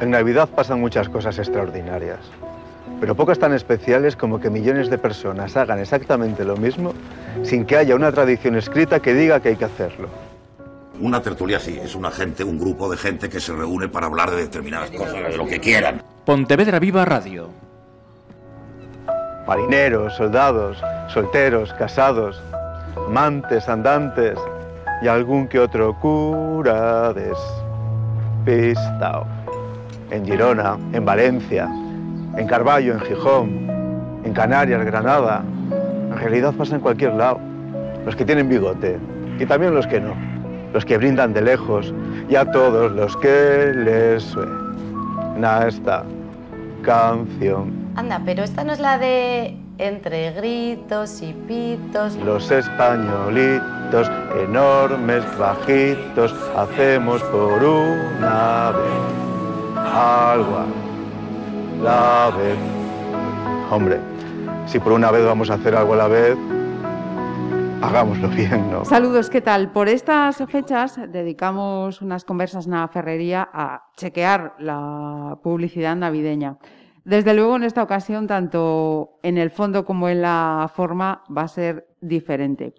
En Navidad pasan muchas cosas extraordinarias, pero pocas tan especiales como que millones de personas hagan exactamente lo mismo sin que haya una tradición escrita que diga que hay que hacerlo. Una tertulia sí, es una gente, un grupo de gente que se reúne para hablar de determinadas cosas, de lo que quieran. Pontevedra Viva Radio. Marineros, soldados, solteros, casados, amantes, andantes y algún que otro cura despistao. En Girona, en Valencia, en Carballo, en Gijón, en Canarias, Granada. En realidad pasa en cualquier lado. Los que tienen bigote y también los que no. Los que brindan de lejos y a todos los que les suena esta canción. Anda, pero esta no es la de entre gritos y pitos. Los españolitos, enormes, bajitos, hacemos por una vez algo a la vez. Hombre, si por una vez vamos a hacer algo a la vez, hagámoslo bien, ¿no? Saludos, ¿qué tal? Por estas fechas dedicamos unas conversas en la ferrería a chequear la publicidad navideña. Desde luego, en esta ocasión, tanto en el fondo como en la forma, va a ser diferente.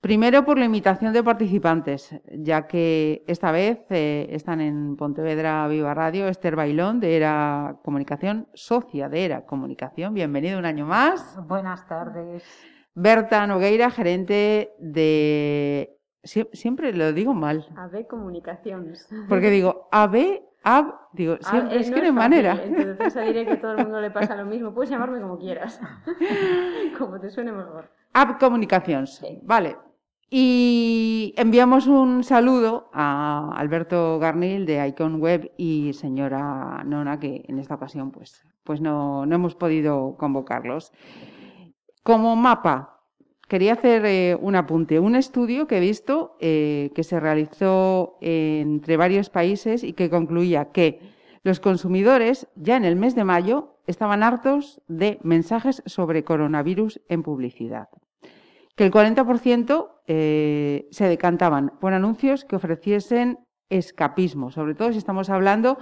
Primero por la invitación de participantes, ya que esta vez eh, están en Pontevedra Viva Radio Esther Bailón de Era Comunicación, socia de Era Comunicación. Bienvenido un año más. Buenas tardes. Berta Nogueira, gerente de... Siempre lo digo mal. AB Comunicaciones. Porque digo AB Ab, digo, siempre, es, que no hay manera. Entonces diré que todo el mundo le pasa lo mismo. Puedes llamarme como quieras, como te suene mejor. Ab Comunicaciones, vale. Y enviamos un saludo a Alberto Garnil de Icon Web y señora Nona, que en esta ocasión pues, pues no, no hemos podido convocarlos. Como mapa, quería hacer eh, un apunte. Un estudio que he visto eh, que se realizó entre varios países y que concluía que los consumidores ya en el mes de mayo estaban hartos de mensajes sobre coronavirus en publicidad. Que el 40% eh, se decantaban por anuncios que ofreciesen escapismo, sobre todo si estamos hablando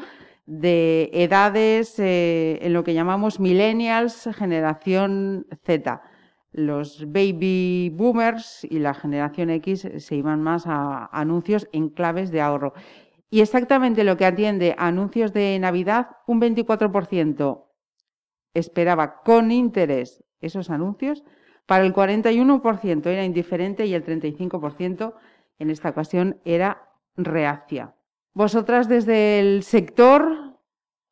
de edades en lo que llamamos millennials, generación Z los baby boomers y la generación X se iban más a anuncios en claves de ahorro. Y exactamente lo que atiende a anuncios de Navidad, un 24% esperaba con interés esos anuncios, para el 41% era indiferente y el 35% en esta ocasión era reacia. Vosotras desde el sector,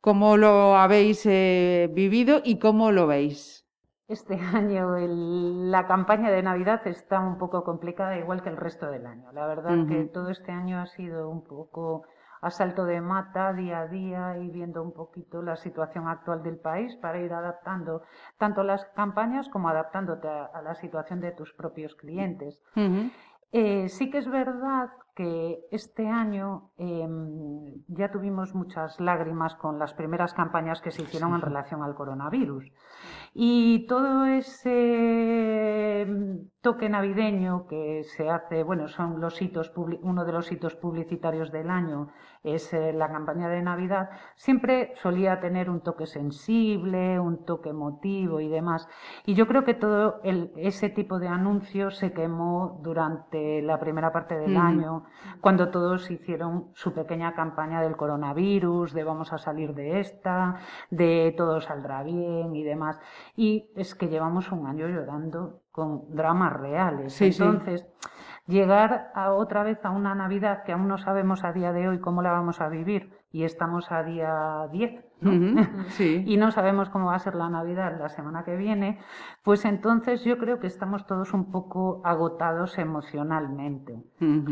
¿cómo lo habéis eh, vivido y cómo lo veis? Este año la campaña de Navidad está un poco complicada, igual que el resto del año. La verdad que todo este año ha sido un poco a salto de mata día a día y viendo un poquito la situación actual del país para ir adaptando tanto las campañas como adaptándote a, la situación de tus propios clientes. Eh, sí que es verdad que este año em, ya tuvimos muchas lágrimas con las primeras campañas que se hicieron en relación al coronavirus. Y todo ese toque navideño que se hace, bueno, son los hitos, uno de los hitos publicitarios del año es eh, la campaña de Navidad, siempre solía tener un toque sensible, un toque emotivo y demás. Y yo creo que todo ese tipo de anuncios se quemó durante la primera parte del año, cuando todos hicieron su pequeña campaña del coronavirus, de vamos a salir de esta, de todo saldrá bien y demás. Y es que llevamos un año llorando con dramas reales. Entonces, llegar a otra vez a una Navidad que aún no sabemos a día de hoy cómo la vamos a vivir y estamos a día 10 y no sabemos cómo va a ser la Navidad la semana que viene, pues entonces yo creo que estamos todos un poco agotados emocionalmente.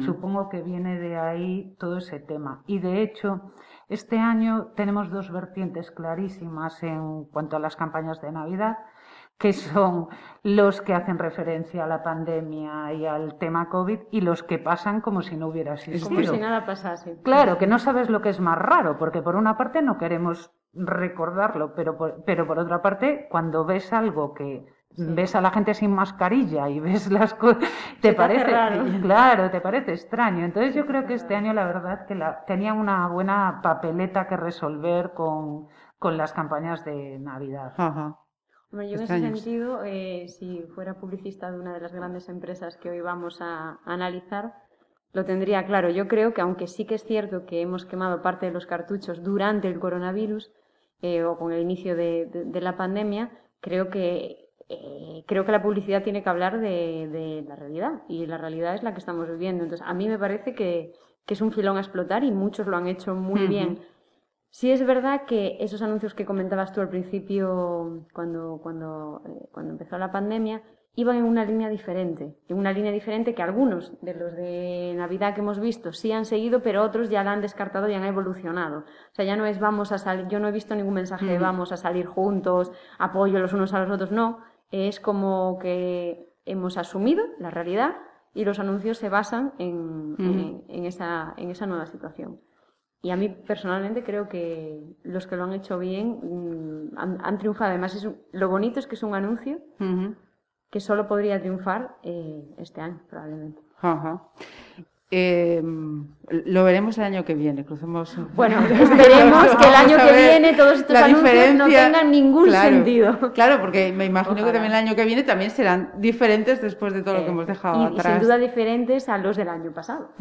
Supongo que viene de ahí todo ese tema. Y de hecho, este año tenemos dos vertientes clarísimas en cuanto a las campañas de Navidad que son los que hacen referencia a la pandemia y al tema COVID y los que pasan como si no hubiera sido. Como si nada pasase. Claro, que no sabes lo que es más raro, porque por una parte no queremos recordarlo, pero por, pero por otra parte, cuando ves algo que ves a la gente sin mascarilla y ves las cosas, te parece, claro, te parece extraño. Entonces yo creo que este año la verdad que la, tenían una buena papeleta que resolver con, con las campañas de Navidad. Ajá. Bueno, yo en ese sentido, eh, si fuera publicista de una de las grandes empresas que hoy vamos a, analizar, lo tendría claro. Yo creo que aunque sí que es cierto que hemos quemado parte de los cartuchos durante el coronavirus eh, o con el inicio de, la pandemia, creo que, eh, creo que la publicidad tiene que hablar de, la realidad y la realidad es la que estamos viviendo. Entonces, a mí me parece que, es un filón a explotar y muchos lo han hecho muy bien Sí es verdad que esos anuncios que comentabas tú al principio, cuando, cuando, eh, cuando empezó la pandemia, iban en una línea diferente, en una línea diferente que algunos de los de Navidad que hemos visto sí han seguido, pero otros ya la han descartado y han evolucionado. O sea, ya no es vamos a salir, yo no he visto ningún mensaje de vamos a salir juntos, apoyo los unos a los otros, no. Es como que hemos asumido la realidad y los anuncios se basan en, en, esa, en esa nueva situación. Y a mí personalmente creo que los que lo han hecho bien mm, han, triunfado. Además, es lo bonito es que es un anuncio que solo podría triunfar eh, este año, probablemente. Ajá. Eh, lo veremos el año que viene, crucemos. Bueno, esperemos que el año que viene todos estos anuncios no tengan ningún sentido. Claro, porque me imagino que también el año que viene también serán diferentes después de todo lo que eh, hemos dejado y, atrás. Sin duda diferentes a los del año pasado.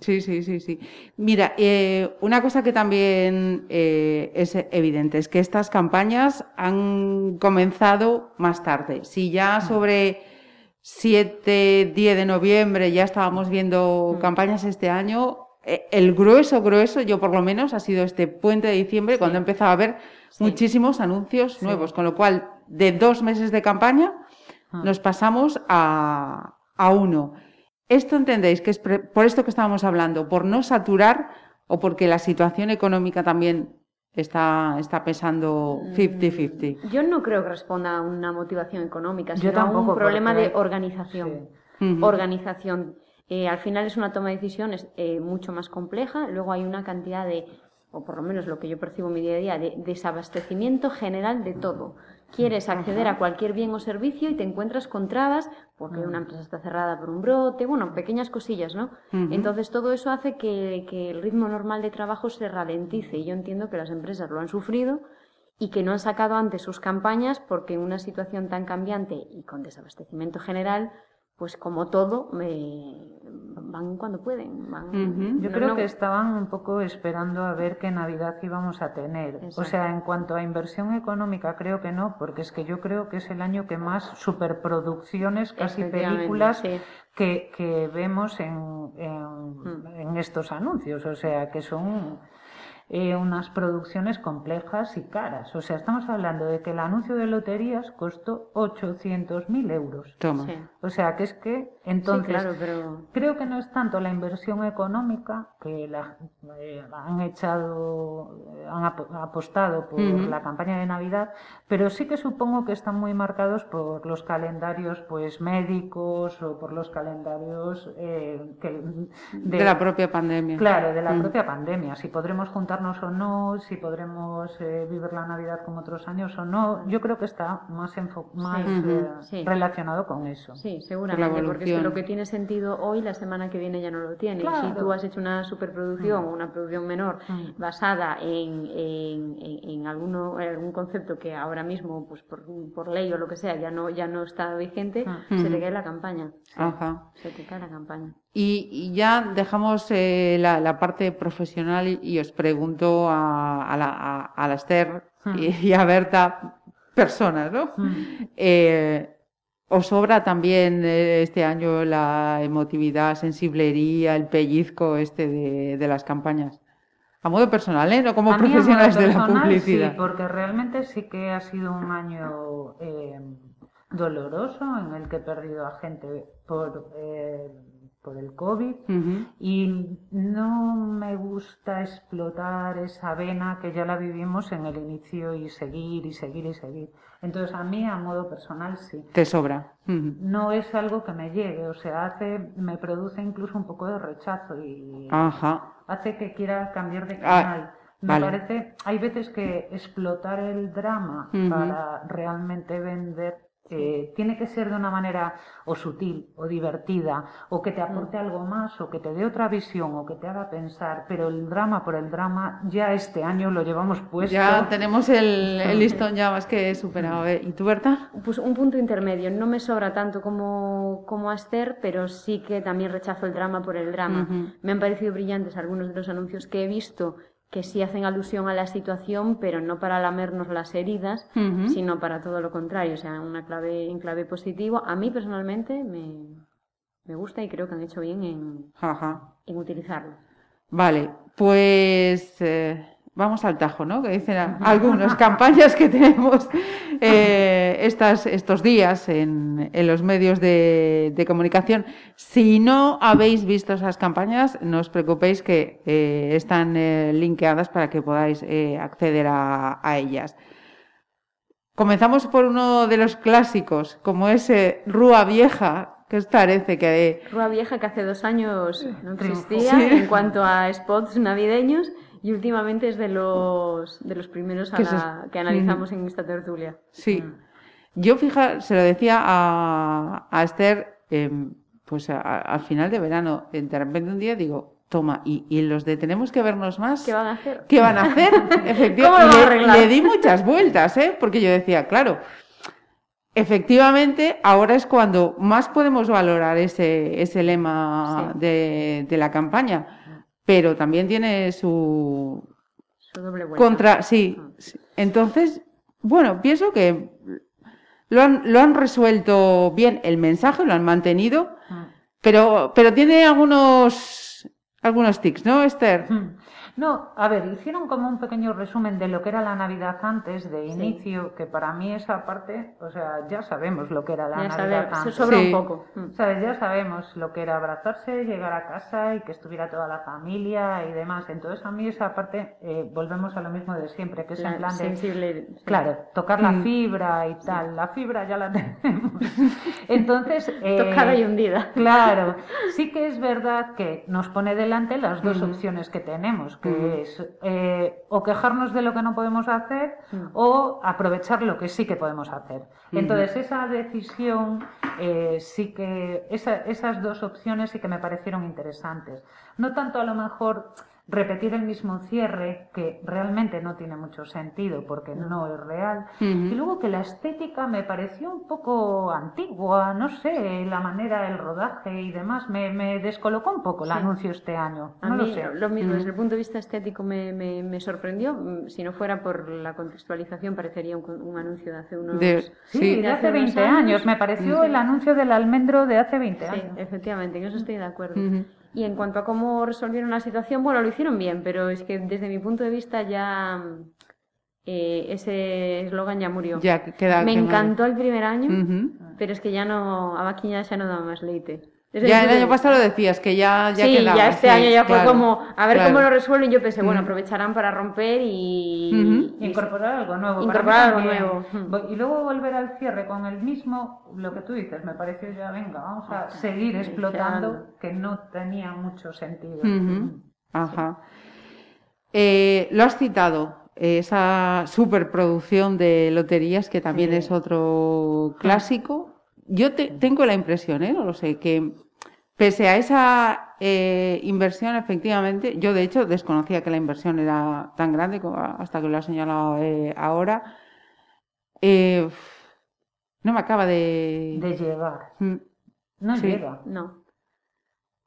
Sí, sí, sí, sí. Mira, eh, una cosa que también eh, es evidente es que estas campañas han comenzado más tarde. Si ya sobre 7, 10 de noviembre ya estábamos viendo mm. campañas este año. E, el grueso, grueso, yo por lo menos, ha sido este puente de diciembre cuando he empezado a ver muchísimos anuncios nuevos, con lo cual de dos meses de campaña ah. nos pasamos a, a uno. Esto entendéis que es por esto que estábamos hablando, por no saturar o porque la situación económica también está, está pesando 50-50. Mm, yo no creo que responda a una motivación económica, sino a un problema de organización. Organización. Eh, al final es una toma de decisiones eh, mucho más compleja. Luego hay una cantidad de, o por lo menos lo que yo percibo en mi día a día, de desabastecimiento general de todo. Quieres acceder a cualquier bien o servicio y te encuentras con trabas porque una mm. empresa está cerrada por un brote, bueno, pequeñas cosillas, ¿no? Entonces todo eso hace que, que, el ritmo normal de trabajo se ralentice y yo entiendo que las empresas lo han sufrido y que no han sacado antes sus campañas porque en una situación tan cambiante y con desabastecimiento general, pues como todo, me, van cuando pueden. Yo creo que estaban un poco esperando a ver qué Navidad íbamos a tener. O sea, en cuanto a inversión económica, creo que no, porque es que yo creo que es el año que más superproducciones, casi películas, que, que, vemos en, en, en estos anuncios. O sea, que son eh, unas producciones complejas y caras. O sea, estamos hablando de que el anuncio de loterías costó 800.000 euros. Toma. O sea, que es que entonces creo que no es tanto la inversión económica que la, eh, han echado, eh, han apostado por la campaña de Navidad, pero sí que supongo que están muy marcados por los calendarios pues médicos o por los calendarios que, de, la propia pandemia. Claro, de la propia pandemia. Si podremos juntar o no, si podremos eh, vivir la Navidad como otros años o no. Yo creo que está más, más eh, relacionado con eso. Sí, seguramente, porque es lo que tiene sentido hoy, la semana que viene ya no lo tiene. Si tú has hecho una superproducción o una producción menor mm. basada en, en, en, alguno, algún concepto que ahora mismo, pues por, por, ley o lo que sea, ya no, ya no está vigente, se te cae la campaña. Se te cae la campaña. Y, ya dejamos eh, la, parte profesional y, os pregunto a, a, la, Esther hmm. y, a Berta, personas, ¿no? Eh, ¿Os sobra también eh, este año la emotividad, sensiblería, el pellizco este de, las campañas? A modo personal, ¿eh? No como profesionales de la publicidad. Sí, porque realmente sí que ha sido un año doloroso en el que he perdido a gente por por el COVID y no me gusta explotar esa vena que ya la vivimos en el inicio y seguir y seguir y seguir. Entonces a mí a modo personal sí. Te sobra. No es algo que me llegue, o sea, hace, me produce incluso un poco de rechazo y hace que quiera cambiar de ah, canal. me parece, hay veces que explotar el drama para realmente vender Eh, tiene que ser de una manera o sutil o divertida, o que te aporte mm. algo más, o que te dé otra visión, o que te haga pensar, pero el drama por el drama ya este año lo llevamos puesto. Ya tenemos el, listón ya más que superado. ¿eh? ¿Y tú, Berta? Pues un punto intermedio. No me sobra tanto como, como a Esther, pero sí que también rechazo el drama por el drama. Me han parecido brillantes algunos de los anuncios que he visto que sí hacen alusión a la situación, pero no para lamernos las heridas, sino para todo lo contrario, o sea, una clave, en clave positivo. A mí personalmente me, me gusta y creo que han hecho bien en, en utilizarlo. Vale, pues eh, vamos al tajo, ¿no? Que dicen algunas campañas que tenemos eh, estas, estos días en, en los medios de, de, comunicación. Si no habéis visto esas campañas, no os preocupéis que eh, están eh, linkeadas para que podáis eh, acceder a, a, ellas. Comenzamos por uno de los clásicos, como es Rúa Vieja. ¿Qué os parece? Que... Rúa Vieja que hace dos años no existía en cuanto a spots navideños y últimamente es de los, de los primeros que analizamos en esta tertulia. Sí. Mm. Yo, fija, se lo decía a, a Esther, em, pues al final de verano, de repente un día digo, toma, y, los de tenemos que vernos más. ¿Qué van a hacer? ¿Qué van a hacer? Efectivamente. le, di muchas vueltas, ¿eh? Porque yo decía, claro, efectivamente, ahora es cuando más podemos valorar ese, ese lema de, de la campaña pero también tiene su, doble vuelta. contra, sí. Entonces, bueno, pienso que lo han, lo han resuelto bien el mensaje, lo han mantenido, ah. pero, pero tiene algunos, algunos tics, ¿no, Esther? No, a ver, hicieron como un pequeño resumen de lo que era la Navidad antes, de inicio, que para mí esa parte, o sea, ya sabemos lo que era la Navidad antes. Se sobra un poco. Mm. ¿Sabes? Ya sabemos lo que era abrazarse, llegar a casa y que estuviera toda la familia y demás. Entonces, a mí esa parte, eh, volvemos a lo mismo de siempre, que es en plan de... Claro, tocar la mm. fibra y tal. La fibra ya la tenemos. Entonces... Eh, Tocada y hundida. Claro. Sí que es verdad que nos pone delante las dos opciones que tenemos, que eh, o quejarnos de lo que no podemos hacer o aprovechar lo que sí que podemos hacer. Entonces, esa decisión, eh, sí que, esas dos opciones sí que me parecieron interesantes. No tanto a lo mejor repetir el mismo cierre, que realmente no tiene mucho sentido porque no, es real. Y luego que la estética me pareció un poco antigua, no sé, la manera, el rodaje y demás, me, me descolocó un poco el anuncio este año. No lo sé. Lo mismo, desde el punto de vista estético me, me, sorprendió. Mm, si no fuera por la contextualización, parecería un, anuncio de hace unos... sí, de, hace 20 años. Me pareció el anuncio del almendro de hace 20 años. Sí, efectivamente, en eso estoy de acuerdo. Y en cuanto a cómo resolvieron la situación, bueno, lo hicieron bien, pero es que desde mi punto de vista ya eh, ese eslogan ya murió. Ya queda, Me encantó el primer año, pero es que ya no, a Vaquiña ya no da más leite ya el año pasado lo decías, que ya, ya sí, ya este año ya fue como, a ver cómo lo resuelven. Yo pensé, bueno, aprovecharán para romper y... incorporar algo nuevo. Incorporar algo nuevo. Y luego volver al cierre con el mismo, lo que tú dices, me pareció ya, venga, vamos a seguir explotando, que no tenía mucho sentido. Ajá. Eh, lo has citado, esa superproducción de loterías, que también es otro clásico yo tengo la impresión, ¿eh? no lo sé, que pese a esa eh, inversión, efectivamente, yo de hecho desconocía que la inversión era tan grande hasta que lo ha señalado eh, ahora. Eh, no me acaba de. De llegar. Mm. No llega. No.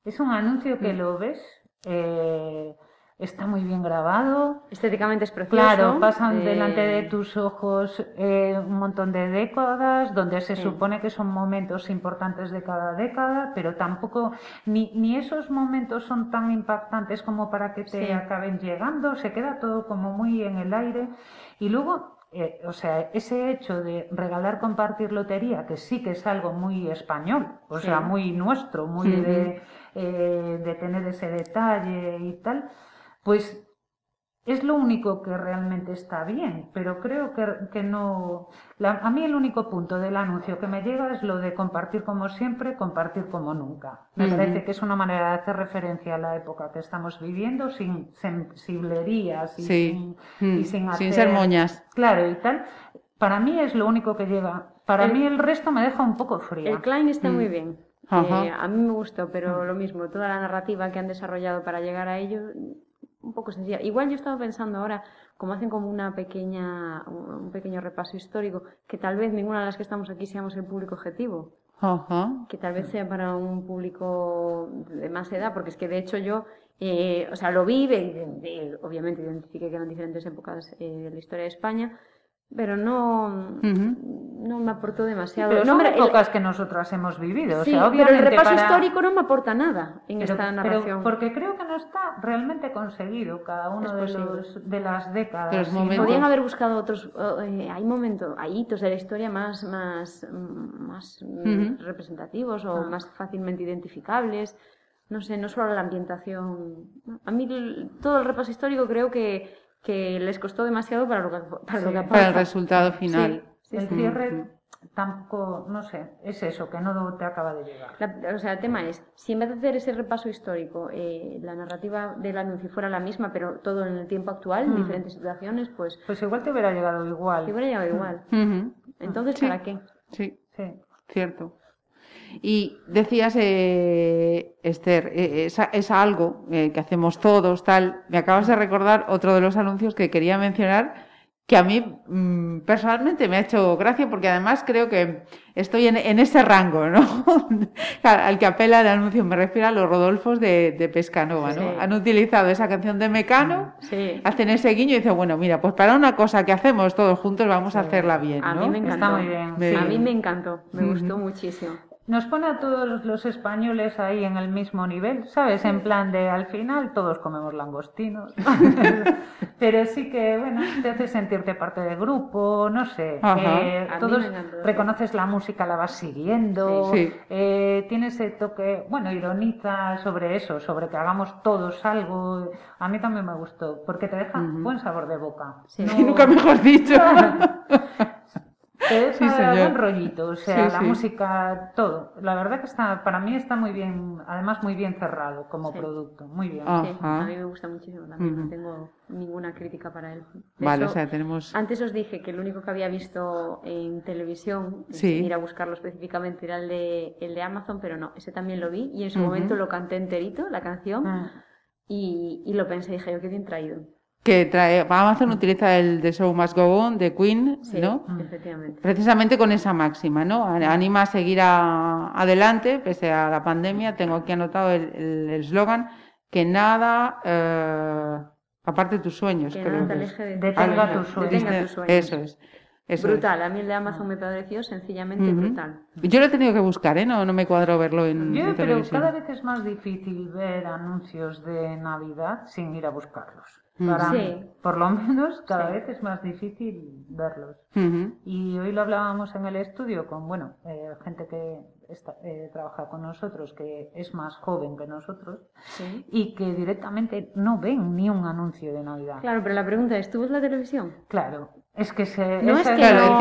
Es un anuncio que mm. lo ves. Eh, está muy bien grabado. Estéticamente es precioso. Claro, pasan eh, delante de tus ojos eh, un montón de décadas, donde se supone que son momentos importantes de cada década, pero tampoco, ni, ni esos momentos son tan impactantes como para que te acaben llegando, se queda todo como muy en el aire. Y luego eh, o sea, ese hecho de regalar, compartir lotería, que sí que es algo muy español, o sea, muy nuestro, muy de, de, tener ese detalle y tal, pues es lo único que realmente está bien, pero creo que, no... a mí el único punto del anuncio que me llega es lo de compartir como siempre, compartir como nunca. Me parece que es una manera de hacer referencia a la época que estamos viviendo sin sensiblerías y, sin, y sin, sin ser moñas. Claro, y tal. Para mí es lo único que llega Para mí el resto me deja un poco fría. El Klein está muy mm. bien. Eh, a mí me gustó, pero lo mismo, toda la narrativa que han desarrollado para llegar a ello, un poco sencilla. Igual yo estaba pensando ahora, como hacen como una pequeña, un pequeño repaso histórico, que tal vez ninguna de las que estamos aquí seamos el público objetivo. Que tal vez sea para un público de más edad, porque es que de hecho yo, eh, o sea, lo vi, obviamente identifiqué que eran diferentes épocas eh, de la historia de España, pero no, no me aportó demasiado. Pero son épocas que nosotras hemos vivido. Sí, pero el repaso histórico no me aporta nada en esta narración. porque creo que no está realmente conseguido cada uno de, los, de las décadas. Podrían haber buscado otros. Eh, hay momentos, hay hitos de la historia más, más, más representativos o ah. más fácilmente identificables. No sé, no solo la ambientación. A mí todo el repaso histórico creo que que les costó demasiado para lo que, para, para el resultado final. el cierre tampoco, no sé, es eso, que no te acaba de llegar. o sea, el tema es, si en vez de hacer ese repaso histórico, eh, la narrativa del anuncio fuera la misma, pero todo en el tiempo actual, en mm. diferentes situaciones, pues... Pues igual te hubiera llegado igual. Te hubiera llegado igual. Entonces, ¿para qué? Sí, sí, cierto. Y decías, eh, Esther, eh, es, algo eh, que hacemos todos, tal. Me acabas de recordar otro de los anuncios que quería mencionar, que a mí mm, personalmente me ha hecho gracia, porque además creo que estoy en, ese rango, ¿no? Al que apela el anuncio, me refiero a los Rodolfos de, Pescanova, ¿no? Han utilizado esa canción de Mecano, hacen ese guiño y dicen, bueno, mira, pues para una cosa que hacemos todos juntos vamos a hacerla bien, ¿no? A mí me encantó. muy bien. A mí me encantó, me gustó muchísimo nos pone a todos los españoles ahí en el mismo nivel, ¿sabes? En plan de al final todos comemos langostinos. Pero sí que, bueno, te hace sentirte parte del grupo, no sé. Eh, todos reconoces la música, la vas siguiendo. Eh, tiene ese toque, bueno, ironiza sobre eso, sobre que hagamos todos algo. A mí también me gustó, porque te deja buen sabor de boca. Sí. Nunca mejor dicho. es sí, buen rollito, o sea, la música, todo. La verdad que está, para mí está muy bien, además muy bien cerrado como producto, muy bien. a mí me gusta muchísimo también, no tengo ninguna crítica para él. vale, o sea, tenemos... Antes os dije que el único que había visto en televisión, sin ir a buscarlo específicamente, era el de, el de Amazon, pero no, ese también lo vi y en su momento lo canté enterito, la canción, ah. y, y lo pensé, dije yo, qué bien traído que trae, Amazon utiliza el The Show Must Go On de Queen, ¿no? Efectivamente. Precisamente con esa máxima, ¿no? Anima a seguir adelante, pese a la pandemia. Tengo aquí anotado el eslogan, que nada, eh, aparte de tus sueños. Que nada te aleje de, detenga, tus sueños. tus sueños. Eso es. brutal, a mí el de Amazon me pareció sencillamente brutal. Yo lo he tenido que buscar, ¿eh? no, no me cuadro verlo en, Yo, pero cada vez es más difícil ver anuncios de Navidad sin ir a buscarlos. Para por lo menos, cada vez es más difícil verlos. Y hoy lo hablábamos en el estudio con, bueno, eh, gente que eh, trabaja con nosotros, que es más joven que nosotros, y que directamente no ven ni un anuncio de Navidad. Claro, pero la pregunta es, ¿tú ves la televisión? Claro, es que se, no es que, no,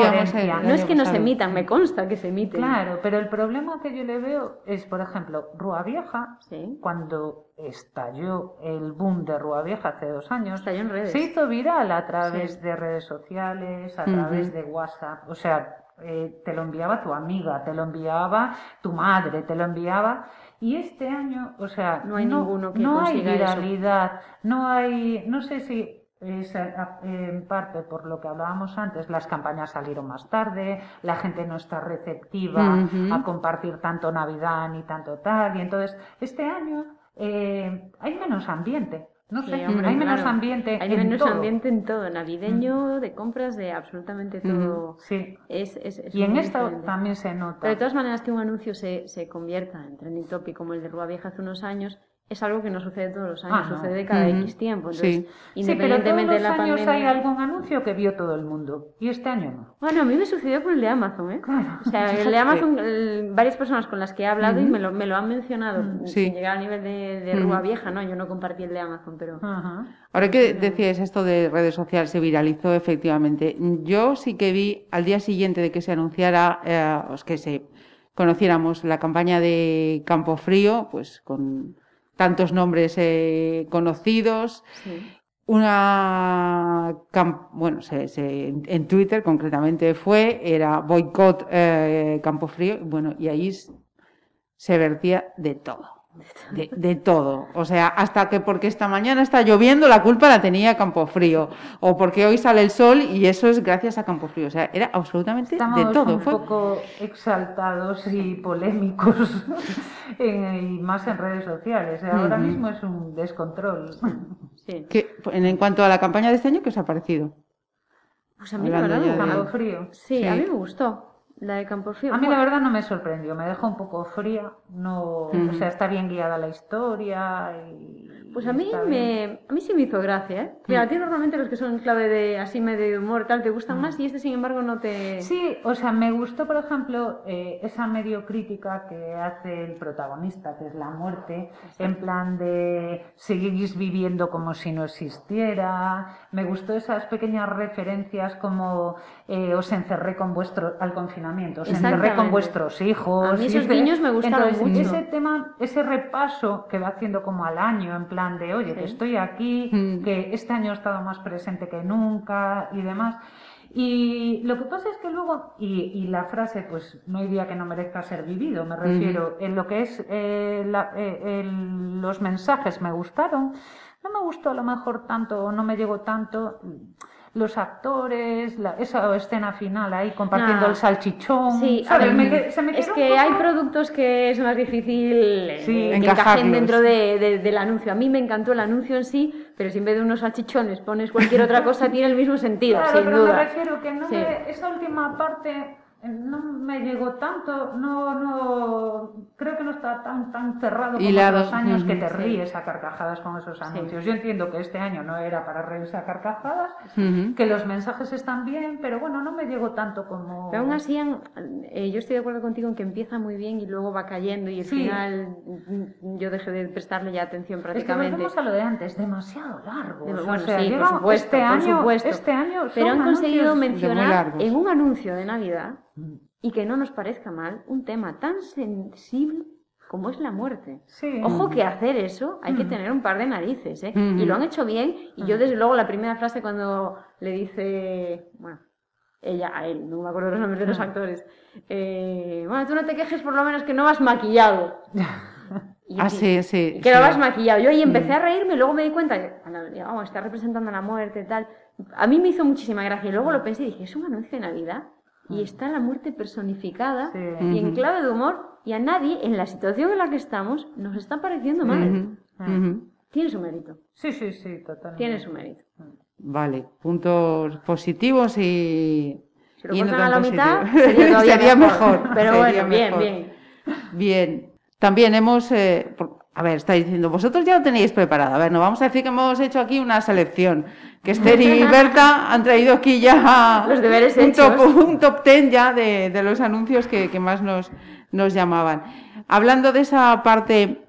no es que no se emitan, me consta que se emiten. Claro, pero el problema que yo le veo es, por ejemplo, Rúa Vieja, cuando estalló el boom de Rúa Vieja hace dos años, se hizo viral a través de redes sociales, a través de WhatsApp, o sea, eh, te lo enviaba tu amiga, te lo enviaba tu madre, te lo enviaba. Y este año, o sea, no hay ninguno que no hay viralidad, no hay, no sé si es en parte por lo que hablábamos antes, las campañas salieron más tarde, la gente no está receptiva a compartir tanto Navidad ni tanto tal, y entonces este año eh, hay menos ambiente. No sé, hay menos ambiente. Hay menos ambiente en todo, navideño, de compras, de absolutamente todo. Sí. Es, es, y en esto también se nota. Pero de todas maneras que un anuncio se, se convierta en trending topic como el de Rua Vieja hace unos años, es algo que no sucede todos los años, ah, sucede cada X tiempo. Entonces, sí. independientemente sí, pero todos los años hay algún anuncio que vio todo el mundo y este año no. Bueno, a mí me sucedió con el de Amazon, ¿eh? Claro. O sea, el de Amazon, varias personas con las que he hablado y me lo, me lo han mencionado, mm, sin llegar al nivel de, de Rúa Vieja, ¿no? Yo no compartí el de Amazon, pero... Ahora que decías esto de redes sociales, se viralizó efectivamente. Yo sí que vi al día siguiente de que se anunciara, eh, que se conociéramos la campaña de Campo Frío, pues con tantos nombres eh, conocidos. una bueno en Twitter concretamente fue era boicot eh, Campo Frío bueno y ahí se vertía de todo de, todo. O sea, hasta que porque esta mañana está lloviendo, la culpa la tenía Campofrío. O porque hoy sale el sol y eso es gracias a Campofrío. O sea, era absolutamente de todo. un poco exaltados y polémicos, y más en redes sociales. Ahora mismo es un descontrol. Sí. en, cuanto a la campaña de este año, ¿qué os ha parecido? Pues a mí, la verdad, frío. sí, a mí me gustó. La de Campofrío. A mí la verdad no me sorprendió, me dejó un poco fría. No, o sea, está bien guiada la historia y pues a mí, me, a mí sí me hizo gracia, ¿eh? Mira, a ti normalmente los que son clave de así medio de humor tal te gustan más y este sin embargo no te... Sí, o sea, me gustó por ejemplo eh, esa medio crítica que hace el protagonista, que es la muerte, en plan de seguís viviendo como si no existiera. Me gustó esas pequeñas referencias como eh, os encerré con vuestro, al confinamiento, os encerré con vuestros hijos. A mí esos niños me gustaron mucho. Ese tema, ese repaso que va haciendo como al año, en plan de, oye, que estoy aquí, mm. que este año he estado más presente que nunca y demás. Y lo que pasa es que luego, y, la frase, pues no hay día que no merezca ser vivido, me refiero, en lo que es eh, eh, los mensajes me gustaron, no me gustó a lo mejor tanto, o no me llegó tanto los actores, esa escena final ahí compartiendo el salchichón. Sí, es que hay productos que es más difícil eh, que encajen dentro del anuncio. A mí me encantó el anuncio en sí, pero si en vez de unos salchichones pones cualquier otra cosa, tiene el mismo sentido, claro, sin pero duda. Me refiero que no esa última parte no me llegó tanto, no, no, creo que no está tan, tan cerrado como los años que te ríes a carcajadas con esos anuncios. Yo entiendo que este año no era para reírse a carcajadas, que los mensajes están bien, pero bueno, no me llegó tanto como... Pero aún así, eh, yo estoy de acuerdo contigo en que empieza muy bien y luego va cayendo y al final mm, yo dejé de prestarle ya atención prácticamente. Es que a lo de antes, demasiado largo. bueno, sí, por supuesto, este, año, supuesto. este año Pero han conseguido mencionar en un anuncio de Navidad y que no nos parezca mal un tema tan sensible como es la muerte. Ojo que hacer eso hay que mm. tener un par de narices, ¿eh? Y lo han hecho bien. Y yo, mm. desde luego, la primera frase cuando le dice, bueno, ella a él, no me acuerdo los nombres de los mm. actores, eh, bueno, tú no te quejes por lo menos que no vas maquillado. ah, sí, sí. Que no vas maquillado. Yo ahí empecé a reírme y luego me di cuenta que, vamos, está representando la muerte y tal. A mí me hizo muchísima gracia. Y luego lo pensé y dije, ¿es un anuncio de Navidad? Y está la muerte personificada y en clave de humor y a nadie en la situación en la que estamos nos está pareciendo mal. Tiene su mérito. Sí, sí, sí, totalmente. Tiene su mérito. Vale, puntos positivos y... Si lo y a la mitad sería, mejor. Pero bueno, bien, bien. Bien. También hemos... Eh, a ver, estáis diciendo, vosotros ya lo tenéis preparado. A ver, no vamos a decir que hemos hecho aquí una selección que Esther y Berta han traído aquí ya los deberes un, Top, un top ten ya de, los anuncios que, más nos, nos llamaban. Hablando de esa parte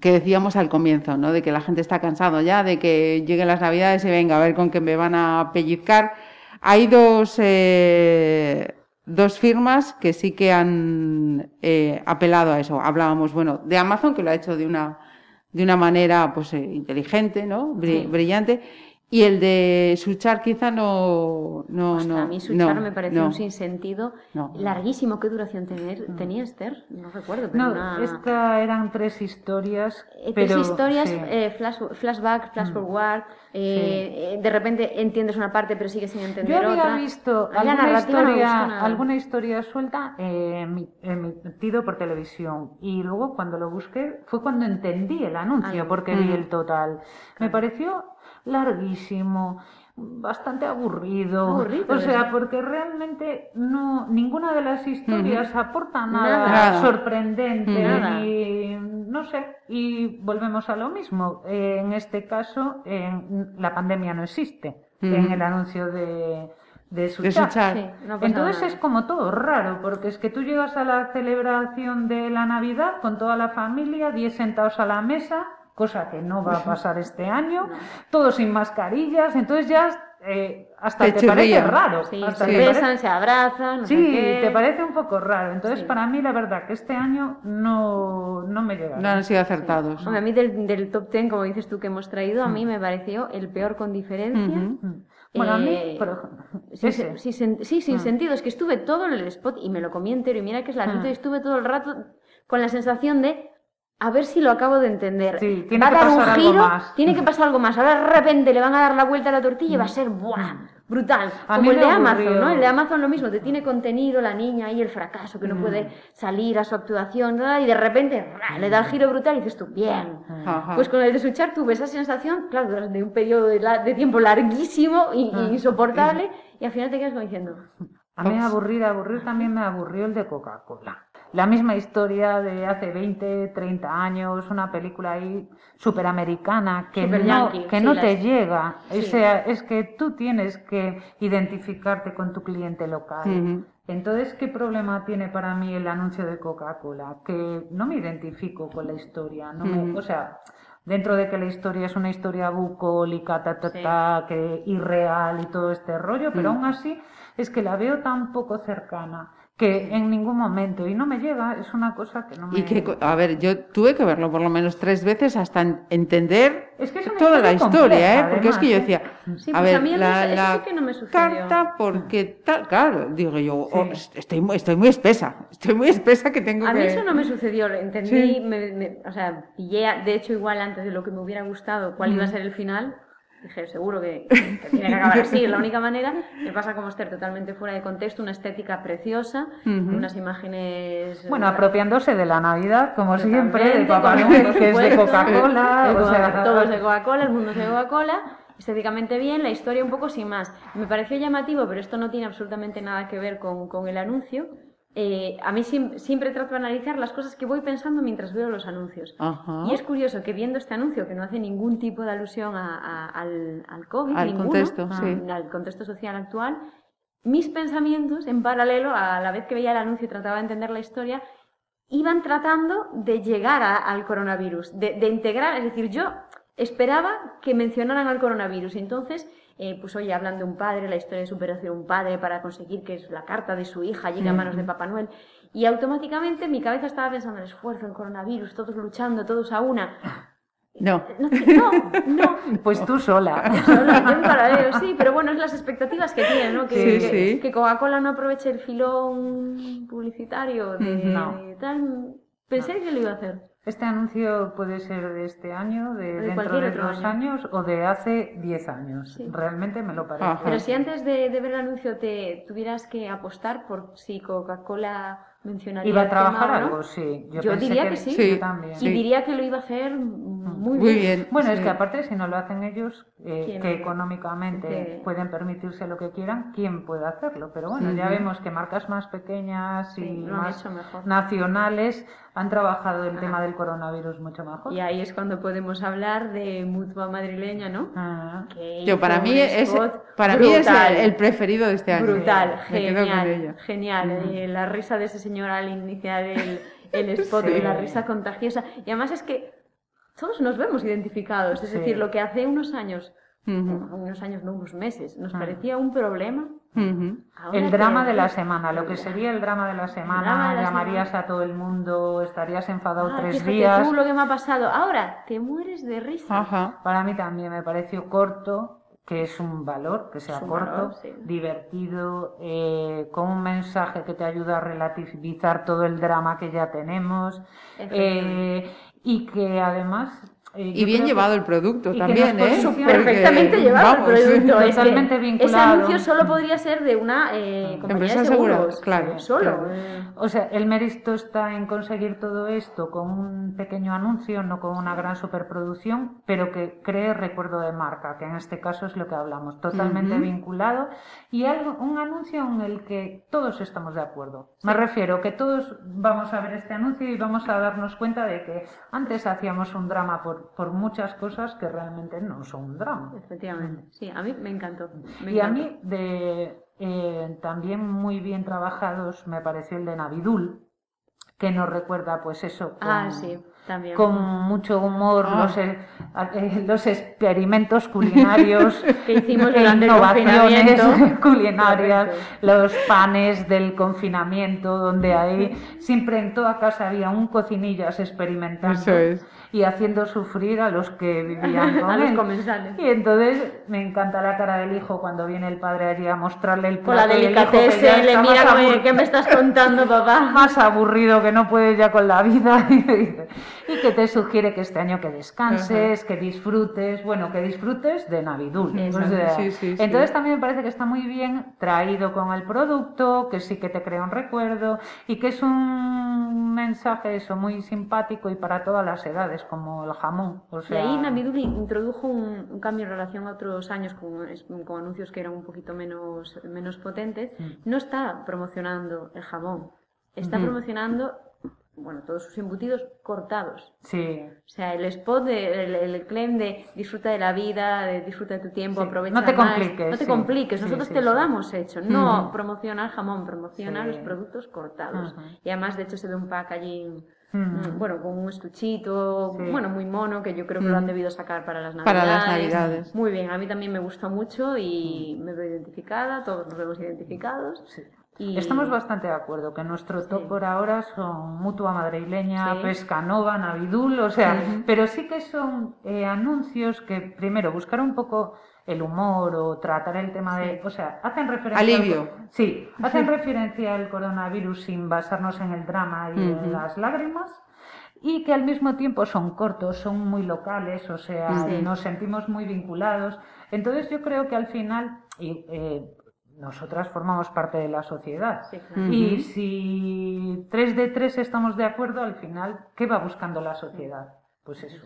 que decíamos al comienzo, ¿no? De que la gente está cansado ya, de que lleguen las navidades y venga a ver con qué me van a pellizcar. Hay dos, eh, dos firmas que sí que han eh, apelado a eso. Hablábamos, bueno, de Amazon, que lo ha hecho de una, de una manera pues, eh, inteligente, ¿no? brillante y el de Suchar quizá no... no, no a mí Suchar me parece un sinsentido larguísimo. ¿Qué duración tener, tenía Esther? No recuerdo. Pero no, esta eran tres historias. Eh, tres historias, eh, flash, flashback, flash mm. forward. Eh, de repente entiendes una parte pero sigues sin entender Yo había visto alguna historia, alguna historia suelta emitido por televisión y luego cuando lo busqué fue cuando entendí el anuncio porque vi mm. el total. Me pareció larguísimo, bastante aburrido. o sea, porque realmente no ninguna de las historias aporta nada, sorprendente y no sé, y volvemos a lo mismo. en este caso, la pandemia no existe en el anuncio de de su Entonces es como todo raro, porque es que tú llegas a la celebración de la Navidad con toda la familia, 10 sentados a la mesa, cosa que no va a pasar este año, todos sin mascarillas, entonces ya eh, hasta te, parece raro. Sí, hasta se besan, se abrazan. sí, te parece un poco raro. Entonces, para mí, la verdad que este año no, no me llega. No han sido acertados. a mí del, top ten, como dices tú, que hemos traído, a mí mm. me pareció el peor con diferencia. Mm. Bueno, a mí, eh, por ejemplo, sí, sí, sin mm. sentido. Es que estuve todo en el spot y me lo comí entero. Y mira que es la y estuve todo el rato con la sensación de a ver si lo acabo de entender. Sí, tiene va a dar un giro, tiene que pasar algo más. Ahora de repente le van a dar la vuelta a la tortilla y va a ser ¡buah! brutal. Como el de Amazon, ¿no? El de Amazon lo mismo, te tiene contenido la niña y el fracaso, que no puede mm. salir a su actuación, y de repente le da el giro brutal y dices tú, bien. Pues con el de Suchar tuve esa sensación, claro, durante un periodo de, tiempo larguísimo e insoportable, y al final te quedas como diciendo... A mí aburrir, aburrir también me aburrió el de Coca-Cola la misma historia de hace 20, 30 años, una película ahí superamericana que no, que no te llega. O sea, es que tú tienes que identificarte con tu cliente local. Entonces, ¿qué problema tiene para mí el anuncio de Coca-Cola? Que no me identifico con la historia. No me, o sea, dentro de que la historia es una historia bucólica, ta, ta, ta, que irreal y todo este rollo, pero aún así es que la veo tan poco cercana que en ningún momento y no me llega, es una cosa que no me... Y que, a ver, yo tuve que verlo por lo menos tres veces hasta entender toda la historia, ¿eh? Porque es que yo ¿eh? decía, sí, a pues ver, a mí la, eso sí que no me carta, porque tal, claro, digo yo, oh, estoy, muy, estoy muy espesa, estoy muy espesa que tengo a que... A mí eso no me sucedió, entendí, me, o sea, pillé, de hecho, igual antes de lo que me hubiera gustado, cuál iba a ser el final, dije, seguro que, tiene que acabar así, es la única manera. Me pasa como Esther, totalmente fuera de contexto, una estética preciosa, unas imágenes... Bueno, apropiándose de la Navidad, como siempre, de Papá Noel, que es de Coca-Cola. o sea... Todo es de Coca-Cola, el mundo es de Coca-Cola. Estéticamente bien, la historia un poco sin más. Me pareció llamativo, pero esto no tiene absolutamente nada que ver con, con el anuncio eh, a mí siempre, trato de analizar las cosas que voy pensando mientras veo los anuncios. Y es curioso que viendo este anuncio, que no hace ningún tipo de alusión al, al, COVID, al, contexto, al contexto social actual, mis pensamientos, en paralelo, a la vez que veía el anuncio y trataba de entender la historia, iban tratando de llegar al coronavirus, de, de integrar, es decir, yo esperaba que mencionaran al coronavirus. Entonces eh, pues oye, hablan de un padre, la historia de superación de un padre para conseguir que la carta de su hija llegue a manos de Papá Noel. Y automáticamente mi cabeza estaba pensando en el esfuerzo, en coronavirus, todos luchando, todos a una. No. No, no, Pues tú sola. sola, yo sí, pero bueno, es las expectativas que tiene, ¿no? Que, que, Coca-Cola no aproveche el filón publicitario de, tal. Pensé que lo iba a hacer. Este anuncio puede ser de este año, de, dentro de dos años o de hace diez años. Realmente me lo parece. Pero si antes de, ver el anuncio te tuvieras que apostar por si Coca-Cola mencionaría Iba a trabajar algo, sí. Yo, diría que, sí. también. Y diría que lo iba a hacer muy, bien. Bueno, es que aparte si no lo hacen ellos, eh, que económicamente pueden permitirse lo que quieran, ¿quién puede hacerlo? Pero bueno, ya vemos que marcas más pequeñas y más nacionales han trabajado el tema del coronavirus mucho mejor. Y ahí es cuando podemos hablar de Mutua Madrileña, ¿no? Ah. Yo, para mí es, para mí es el, preferido de este año. Brutal, genial, genial. Eh, la risa de ese señor al iniciar el, el spot, y la risa contagiosa. Y además es que todos nos vemos identificados, es decir, lo que hace unos años, unos años, no unos meses, nos parecía un problema, el drama de la semana, lo que sería el drama de la semana, llamarías a todo el mundo, estarías enfadado ah, tres días. Tú lo que me ha pasado, ahora te mueres de risa. Para mí también me pareció corto, que es un valor, que sea corto, divertido, eh, con un mensaje que te ayuda a relativizar todo el drama que ya tenemos eh, y que además eh, y bien llevado el producto también, ¿eh? Perfectamente llevado el producto. Totalmente vinculado. Ese anuncio solo podría ser de una eh, compañía de seguros. claro. Solo. O sea, el mérito está en conseguir todo esto con un pequeño anuncio, no con una gran superproducción, pero que cree recuerdo de marca, que en este caso es lo que hablamos, totalmente vinculado y algo, un anuncio en el que todos estamos de acuerdo. Me refiero que todos vamos a ver este anuncio y vamos a darnos cuenta de que antes hacíamos un drama por por, muchas cosas que realmente no son un drama. Efectivamente, sí, a mí me encantó. y a mí de, eh, también muy bien trabajados me pareció el de Navidul, que nos recuerda pues eso. ah, sí. con mucho humor ah. los, eh, eh, los, experimentos culinarios que hicimos durante innovaciones culinarias, los panes del confinamiento, donde ahí siempre en toda casa había un cocinillas experimentando y haciendo sufrir a los que vivían con a los comensales. Y entonces me encanta la cara del hijo cuando viene el padre allí a mostrarle el plato. Con la delicatez, le mira ¿qué me estás contando, papá? Más aburrido que no puedes ya con la vida. y que te sugiere que este año que descanses, que disfrutes, bueno, que disfrutes de Navidul. entonces también me parece que está muy bien traído con el producto, que sí que te crea un recuerdo y que es un mensaje eso muy simpático y para todas las edades, como el jamón. O sea... Y ahí Navidul introdujo un, cambio en relación a otros años con, con, anuncios que eran un poquito menos, menos potentes. Mm. No está promocionando el jamón, está promocionando bueno, todos sus embutidos cortados. Sí. O sea, el spot, el, claim de disfruta de la vida, de disfruta de tu tiempo, aprovecha No te compliques. No te compliques, nosotros te lo damos hecho. No promociona el jamón, promociona los productos cortados. Y además, de hecho, se ve un pack allí, mm, bueno, con un estuchito, bueno, muy mono, que yo creo que lo han debido sacar para las navidades. Para las navidades. Muy bien, a mí también me gustó mucho y me veo identificada, todos nos vemos identificados. Estamos bastante de acuerdo que nuestro top por ahora son Mutua Madrileña, Pescanova, Navidul, o sea, pero sí que son eh, anuncios que primero buscar un poco el humor o tratar el tema de, o sea, hacen referencia alivio. Al, sí, hacen referencia al coronavirus sin basarnos en el drama y en las lágrimas y que al mismo tiempo son cortos, son muy locales, o sea, nos sentimos muy vinculados. Entonces yo creo que al final, eh, nosotras formamos parte de la sociedad. Y si tres de tres estamos de acuerdo, al final, ¿qué va buscando la sociedad? Pues eso.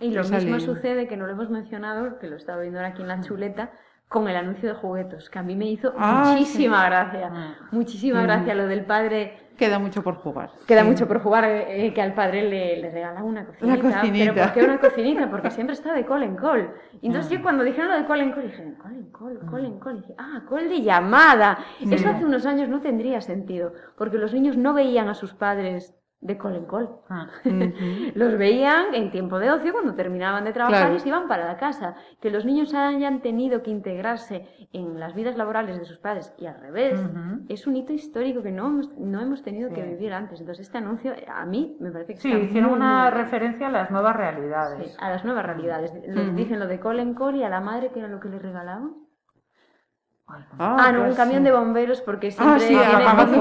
Y lo mismo sucede, que no lo hemos mencionado, que lo estaba viendo ahora aquí en la chuleta, con el anuncio de juguetos, que a mí me hizo ah, muchísima gracia. Ah. Muchísima gracia lo del padre Queda mucho por jugar. Queda mucho por jugar, eh, que al padre le, le regala una cocinita. ¿Pero por qué una cocinita? Porque siempre está de call en call. Y entonces yo cuando dijeron lo de call en call, dije, call en call, call en call. dije, ah, call de llamada. Eso hace unos años no tendría sentido, porque los niños no veían a sus padres de col en col. Ah. los veían en tiempo de ocio cuando terminaban de trabajar y se iban para la casa. Que los niños hayan tenido que integrarse en las vidas laborales de sus padres y al revés, es un hito histórico que no hemos, no hemos tenido que vivir antes. Entonces este anuncio a mí me parece que sí, hicieron una referencia a las nuevas realidades. a las nuevas realidades. Dicen lo de col en col y a la madre que era lo que le regalaban. Ah, ah, no, un camión de bomberos porque ah, siempre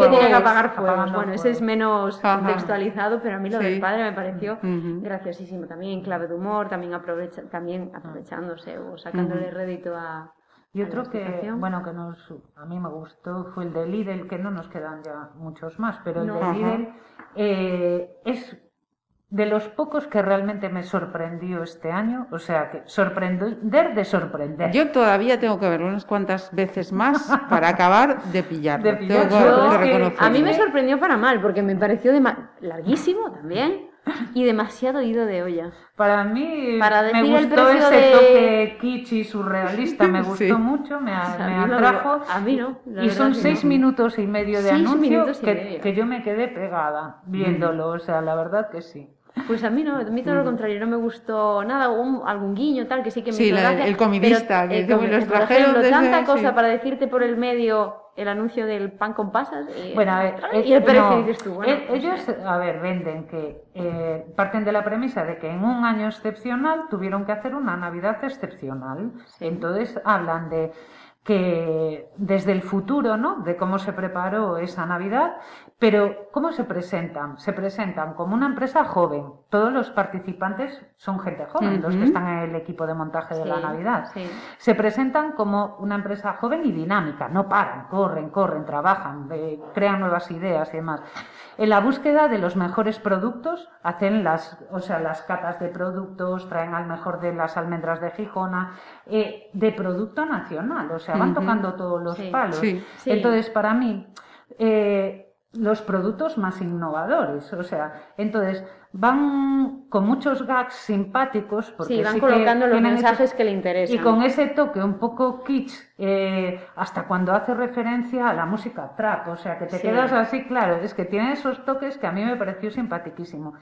tiene, que apagar fuego. Bueno, ese es menos contextualizado, pero a mí lo del padre me pareció graciosísimo. También en clave de humor, también, aprovecha, también aprovechándose o sacándole rédito a. Y otro que, bueno, que nos, a mí me gustó fue el de Lidl, que no nos quedan ya muchos más, pero el de Lidl eh, es de los pocos que realmente me sorprendió este año, o sea, que sorprender de sorprender. Yo todavía tengo que verlo unas cuantas veces más para acabar de pillarlo. a mí me sorprendió para mal, porque me pareció larguísimo también y demasiado ido de olla. Para mí me gustó ese toque kitsch y surrealista, me gustó mucho, me, atrajo. a mí no. Y son seis minutos y medio de anuncio que, que, yo me quedé pegada viéndolo, o sea, la verdad que sí. Pues a mí no, a mí todo lo contrario, no me gustó nada, algún guiño tal que sí que me Sí, el comidista, que eh, los trajeron tanta cosa para decirte por el medio el anuncio del pan con pasas y, bueno, y el precio dices tú. Bueno, pues ellos, a ver, venden que eh, parten de la premisa de que en un año excepcional tuvieron que hacer una Navidad excepcional. Entonces hablan de que desde el futuro, ¿no? De cómo se preparó esa Navidad, pero ¿cómo se presentan? Se presentan como una empresa joven. Todos los participantes son gente joven, los que están en el equipo de montaje de la Navidad. Se presentan como una empresa joven y dinámica, no paran, corren, corren, trabajan, eh, crean nuevas ideas y demás. En la búsqueda de los mejores productos, hacen las, o sea, las catas de productos, traen al mejor de las almendras de Gijona, eh, de producto nacional, o sea, van tocando todos los palos. Entonces, para mí, eh, los productos más innovadores, o sea, entonces van con muchos gags simpáticos porque sí, van colocando los mensajes que le interesan. y con ese toque un poco kitsch eh, hasta cuando hace referencia a la música trap. O sea que te quedas así claro es que tiene esos toques que a mí me pareció simpaticísimo.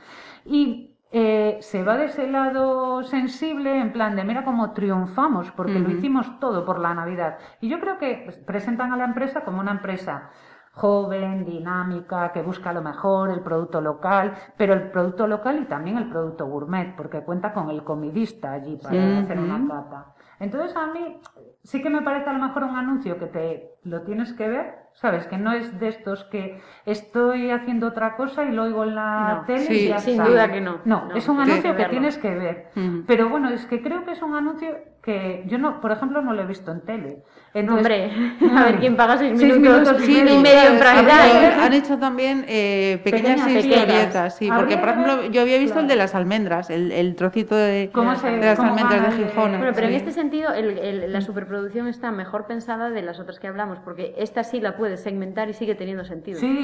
Y eh, se va de ese lado sensible, en plan de mira cómo triunfamos, porque lo hicimos todo por la Navidad. Y yo creo que presentan a la empresa como una empresa joven, dinámica, que busca lo mejor, el producto local, pero el producto local y también el producto gourmet, porque cuenta con el comidista allí para hacer una cata. Entonces a mí sí que me parece a lo mejor un anuncio que te lo tienes que ver, ¿sabes? Que no es de estos que estoy haciendo otra cosa y lo oigo en la tele y ya sin duda que no. No, es un anuncio que, tienes que ver. Pero bueno, es que creo que es un anuncio que yo no, por ejemplo, no lo he visto en tele. Hombre, a ver quién paga seis minutos, y medio en Han hecho también eh, pequeñas, historietas, sí, porque por ejemplo yo había visto el de las almendras, el, trocito de, las almendras de Gijón. Bueno, pero en este sentido la superproducción está mejor pensada de las otras que hablamos, porque esta sí la puedes segmentar y sigue teniendo sentido. Sí,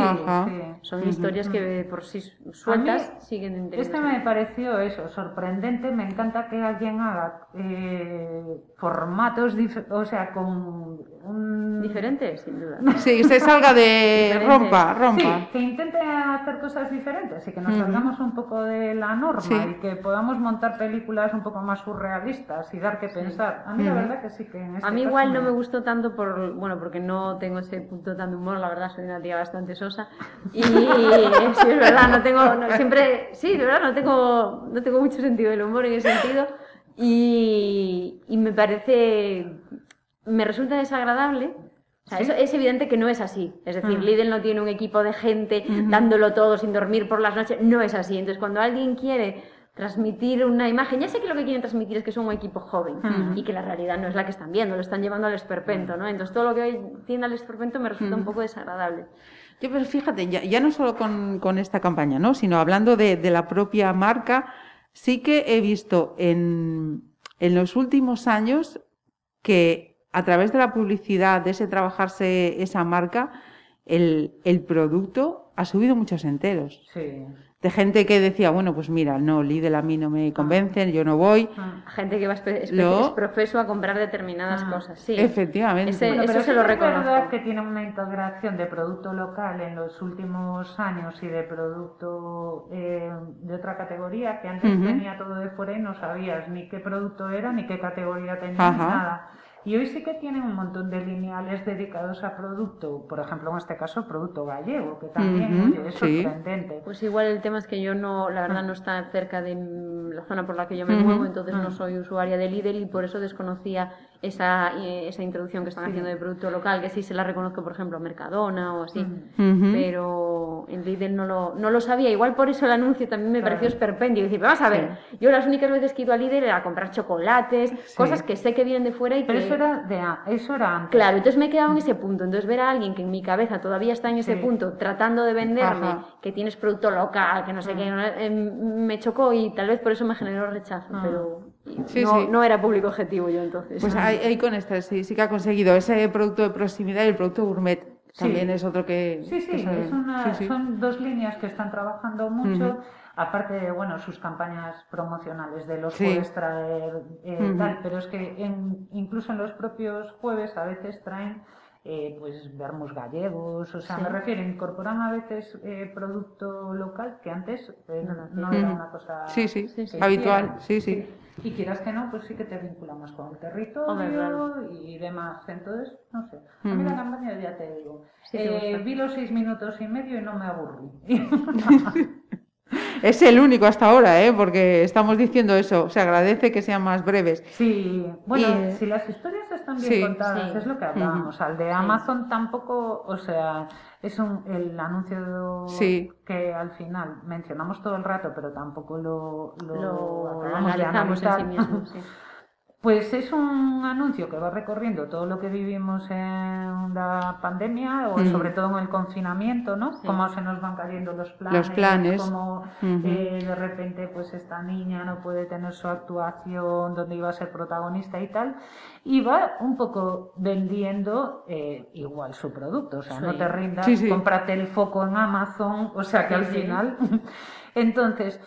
Son historias que por sí sueltas siguen teniendo Este me pareció eso, sorprendente, me encanta que alguien haga... Eh, formatos, o sea, con un... Diferentes, sin duda. Sí, se salga de rompa, rompa. Sí, que intente hacer cosas diferentes y que nos salgamos un poco de la norma y que podamos montar películas un poco más surrealistas y dar que pensar. A mí la verdad que sí que en este A mí igual no me gustó tanto por, bueno, porque no tengo ese punto tan de humor, la verdad soy una tía bastante sosa. Y sí, es verdad, no tengo, siempre, sí, de verdad no tengo, no tengo mucho sentido del humor en ese sentido y, me parece, me resulta desagradable. es evidente que no es así. Es decir, mm. Lidl no tiene un equipo de gente dándolo todo sin dormir por las noches. No es así. Entonces, cuando alguien quiere transmitir una imagen, ya sé que lo que quieren transmitir es que son un equipo joven y que la realidad no es la que están viendo, lo están llevando al esperpento, ¿no? Entonces todo lo que hoy tiene al esperpento me resulta un poco desagradable. Yo, pero fíjate, ya, no solo con, esta campaña, ¿no? Sino hablando de, de la propia marca, sí que he visto en, los últimos años que a través de la publicidad, de ese trabajarse esa marca, el, el producto ha subido muchos enteros. Sí de gente que decía, bueno, pues mira, no, Lidl a mí no me convencen, yo no voy. Ah. Gente que va es, profeso a comprar determinadas ah. cosas, sí. Efectivamente. eso se lo reconozco. Es verdad que tiene una integración de producto local en los últimos años y de producto eh, de otra categoría que antes tenía todo de fuera y no sabías ni qué producto era, ni qué categoría tenía, ni nada. Y hoy sí que tienen un montón de lineales dedicados a producto, por ejemplo, en este caso, producto gallego, que también es sorprendente. Pues igual el tema es que yo no, la verdad, no está cerca de la zona por la que yo me muevo, entonces no soy usuaria de Lidl y por eso desconocía esa, eh, esa introducción que están haciendo de producto local, que sí se la reconozco, por ejemplo, a Mercadona o así, pero en Lidl no lo, no lo sabía. Igual por eso el anuncio también me pareció esperpendio. Decir, vamos a ver, yo las únicas veces que he ido a Lidl era a comprar chocolates, cosas que sé que vienen de fuera y pero que... eso era, de, eso era antes. Claro, entonces me he quedado en ese punto. Entonces ver a alguien que en mi cabeza todavía está en ese punto, tratando de venderme que tienes producto local, que no sé qué, em, me chocó y tal vez por eso me generó rechazo, pero no, era público objetivo yo entonces. Pues ahí, con esta sí, sí que ha conseguido. Ese producto de proximidad y el producto gourmet. También es otro que... Sí, sí, son dos líneas que están trabajando mucho. Aparte de, bueno, sus campañas promocionales de los jueves traer eh, tal, pero es que incluso en los propios jueves a veces traen eh, pues vermos gallegos, o sea, me refiero, incorporan a veces eh, producto local que antes eh, no, era una cosa sí, sí, habitual, sí, sí, Y quieras que no, pues sí que te vincula más con el territorio y demás. Entonces, no sé. A mí la campaña ya te digo. vi los seis minutos y medio y no me aburrí. Es el único hasta ahora, ¿eh? porque estamos diciendo eso. Se agradece que sean más breves. Sí, bueno, si las historias están bien contadas, es lo que hablábamos. Al de Amazon tampoco, o sea, es un, el anuncio que al final mencionamos todo el rato, pero tampoco lo, lo, analizamos en sí mismo. Pues es un anuncio que va recorriendo todo lo que vivimos en la pandemia o mm. sobre todo en el confinamiento, ¿no? Cómo se nos van cayendo los planes, los planes. cómo eh, de repente pues esta niña no puede tener su actuación donde iba a ser protagonista y tal. Y va un poco vendiendo eh, igual su producto, o sea, no te rindas, cómprate el foco en Amazon, o sea que al final... Entonces,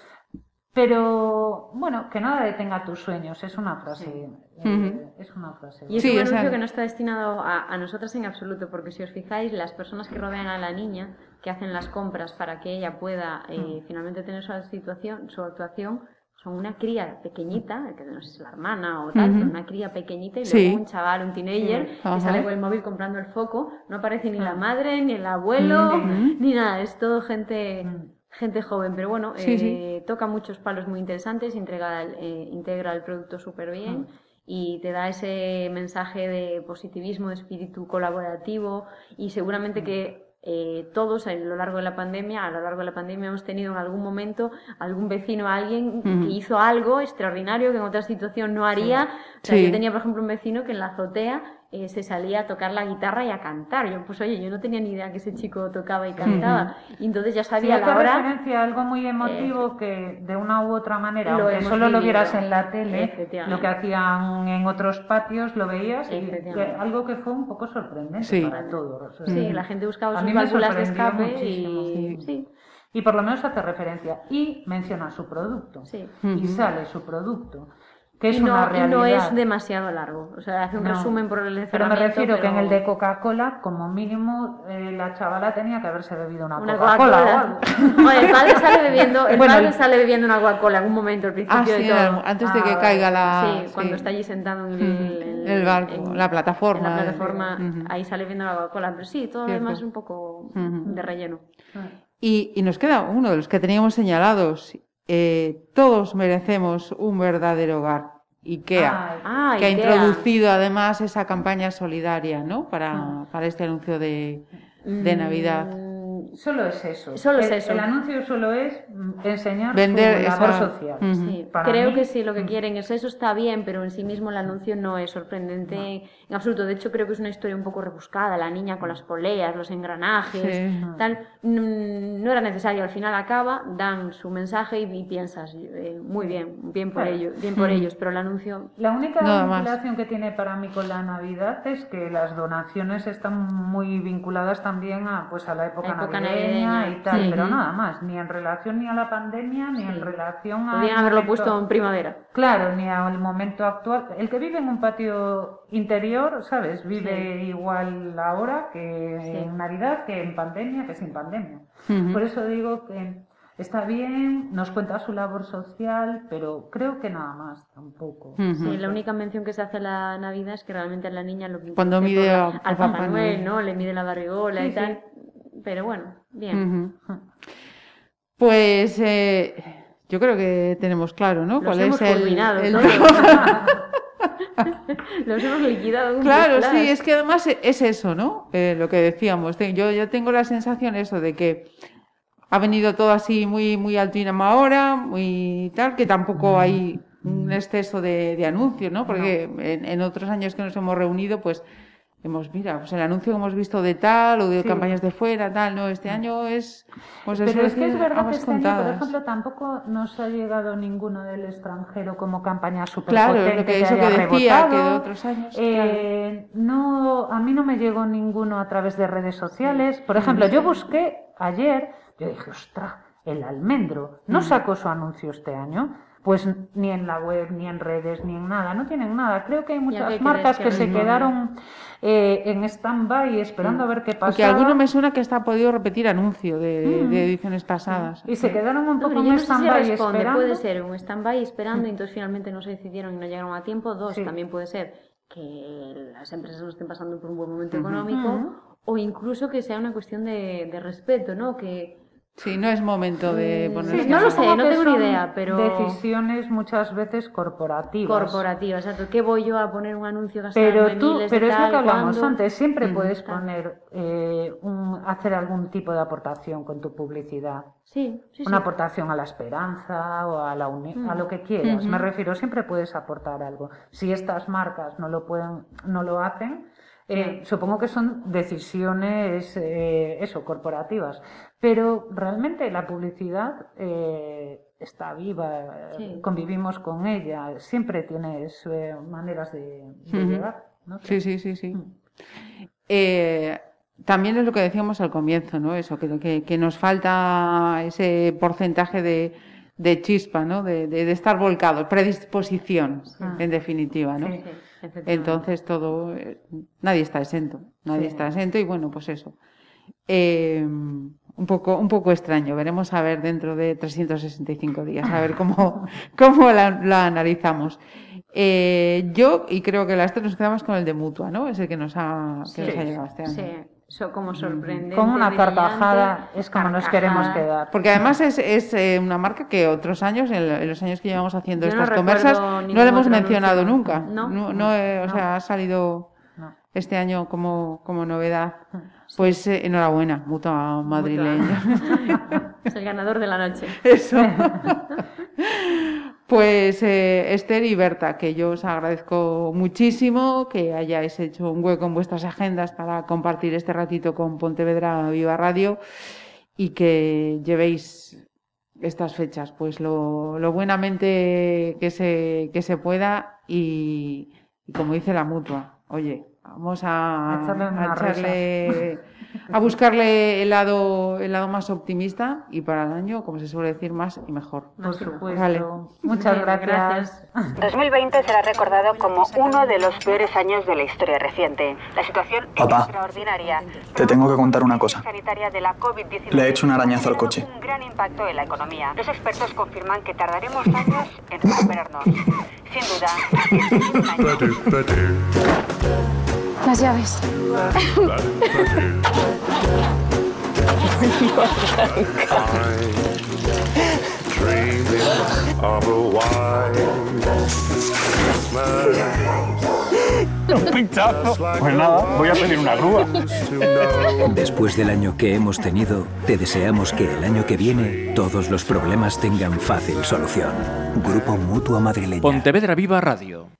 pero bueno, que nada detenga tus sueños, es una frase Eh, es una frase. Y es un anuncio que no está destinado a, nosotras en absoluto, porque si os fijáis, las personas que rodean a la niña, que hacen las compras para que ella pueda eh, mm. finalmente tener su situación, su actuación, son una cría pequeñita, que no sé si es la hermana o tal, una cría pequeñita y luego un chaval, un teenager, que sale con el móvil comprando el foco, no aparece ni la madre, ni el abuelo, ni nada, es todo gente mm gente joven, pero bueno, eh, toca muchos palos muy interesantes, integra el, eh, integra el producto súper bien. Ah. Y te da ese mensaje de positivismo, de espíritu colaborativo y seguramente que eh, todos a lo largo de la pandemia, a lo largo de la pandemia hemos tenido en algún momento algún vecino, alguien que hizo algo extraordinario que en otra situación no haría. O sea, yo tenía, por ejemplo, un vecino que en la azotea eh, se salía a tocar la guitarra y a cantar. Yo, pues oye, yo no tenía ni idea que ese chico tocaba y cantaba. Y entonces ya sabía la hora. referencia a algo muy emotivo que de una u otra manera, aunque solo lo vieras en la tele, lo que hacían en otros patios, lo veías y algo que fue un poco sorprendente para todos. sí, la gente buscaba sus válvulas de escape y... Sí. Y por lo menos hace referencia y menciona su producto. Y sale su producto y no, es demasiado largo. O sea, hace un resumen por el Pero me refiero que en el de Coca-Cola, como mínimo, eh, la chavala tenía que haberse bebido una, Coca-Cola. el padre sale bebiendo, el padre sale bebiendo una Coca-Cola en un momento al principio ah, de todo. Antes de que ah, caiga la. Sí, cuando está allí sentado en el, el, barco, la plataforma. En la plataforma, ahí sale bebiendo la Coca-Cola. Pero sí, todo lo demás es un poco de relleno. Y, y, nos queda uno de los que teníamos señalados. Eh, todos merecemos un verdadero hogar. IKEA, ah, que ha introducido además esa campaña solidaria ¿no? para, ah. para este anuncio de, de Navidad. Mm, solo es eso. Solo es eso. El anuncio solo es enseñar Vender su labor social. Creo que sí, lo que mm. quieren es eso está bien, pero en sí mismo el anuncio no es sorprendente en absoluto. De hecho, creo que es una historia un poco rebuscada. La niña con las poleas, los engranajes, tal. No era necesario. Al final acaba, dan su mensaje y, piensas, eh, muy bien, bien por ellos, bien por mm. ellos. Pero el anuncio. La única vinculación que tiene para mí con la Navidad es que las donaciones están muy vinculadas también a, pues, a la época, época y tal, pero nada más, ni en relación ni a la pandemia, ni en relación a... Podrían haberlo puesto en primavera. Claro, ni al momento actual. El que vive en un patio interior, ¿sabes? Vive igual ahora que en Navidad, que en pandemia, que sin pandemia. Por eso digo que está bien, nos cuenta su labor social, pero creo que nada más, tampoco. Sí, la única mención que se hace a la Navidad es que realmente la niña lo que Cuando mide al Papá Noel, ¿no? Le mide la barrigola y tal. Pero bueno, bien. Pues eh, yo creo que tenemos claro, ¿no? ¿Cuál es el, el... Los hemos liquidado. Claro, sí, es que además es eso, ¿no? Eh, lo que decíamos. Yo, yo tengo la sensación eso de que ha venido todo así muy, muy altinama ahora, muy tal, que tampoco hay un exceso de, de anuncios, ¿no? Porque En, en, otros años que nos hemos reunido, pues hemos, mira, pues el anuncio que hemos visto de tal o de campañas de fuera, tal, no, este año es... Pues Pero es que es verdad que este año, por ejemplo, tampoco nos ha llegado ninguno del extranjero como campaña súper Claro, lo que, eso que decía, que de otros años... Eh, no, a mí no me llegó ninguno a través de redes sociales. Por ejemplo, yo busqué ayer, yo dije, ostras, el almendro no sacó su anuncio este año pues ni en la web, ni en redes, ni en nada, no tienen nada. Creo que hay muchas marcas que, se quedaron eh, en stand-by esperando a ver qué pasa. Porque alguno me suena que está podido repetir anuncio de, mm. ediciones pasadas. Y se quedaron un poco en stand-by esperando. Puede ser un stand-by esperando y entonces finalmente no se decidieron y no llegaron a tiempo. Dos, también puede ser que las empresas no estén pasando por un buen momento económico o incluso que sea una cuestión de, de respeto, ¿no? Que Sí, no es momento de mm, ponerse. Sí, no lo sé, no tengo ni idea, pero. Decisiones muchas veces corporativas. Corporativas, exacto. ¿Qué voy yo a poner un anuncio Pero tú, pero es lo que hablamos antes, siempre puedes poner, eh, un, hacer algún tipo de aportación con tu publicidad. Sí, sí Una aportación a la esperanza o a, la a lo que quieras. Me refiero, siempre puedes aportar algo. Si estas marcas no lo pueden, no lo hacen, eh, supongo que son decisiones, eh, eso, corporativas. Pero realmente la publicidad eh, está viva, convivimos con ella, siempre tienes maneras de, llegar. Sí, sí, sí, sí. Mm. también es lo que decíamos al comienzo, ¿no? Eso, que, que, que nos falta ese porcentaje de, de chispa, ¿no? De, de, estar volcado, predisposición, en definitiva, ¿no? Entonces todo, eh, nadie está exento, nadie está exento y bueno, pues eso. Eh, un poco, un poco extraño. Veremos a ver dentro de 365 días, a ver cómo, cómo la, analizamos. Eh, yo, y creo que las tres nos quedamos con el de Mutua, ¿no? Es el que nos ha, que nos ha llegado este año. Sí. Como sorprendente. Como una carcajada es como nos queremos quedar. Porque además es, es eh, una marca que otros años, en, los años que llevamos haciendo estas conversas, no la hemos mencionado nunca. No, no, eh, o sea, ha salido este año como, como novedad. Pues eh, enhorabuena, mutua madrileña. es el ganador de la noche. Eso. pues eh, Esther y Berta, que yo os agradezco muchísimo que hayáis hecho un hueco en vuestras agendas para compartir este ratito con Pontevedra Viva Radio y que llevéis estas fechas, pues lo, lo buenamente que se, que se pueda y, y como dice la mutua, oye, Vamos a, echarle, a, buscarle el lado, el lado más optimista y para el año, como se suele decir, más y mejor. Por supuesto. Muchas gracias. 2020 será recordado como uno de los peores años de la historia reciente. La situación es extraordinaria. Te tengo que contar una cosa. de la Le he hecho un arañazo al coche. Un gran impacto en la economía. Los expertos confirman que tardaremos años en recuperarnos. Sin duda, las llaves. Un pinchazo. Pues nada, voy a pedir una grúa. Después del año que hemos tenido, te deseamos que el año que viene todos los problemas tengan fácil solución. Grupo Mutua Madrileña. Pontevedra Viva Radio.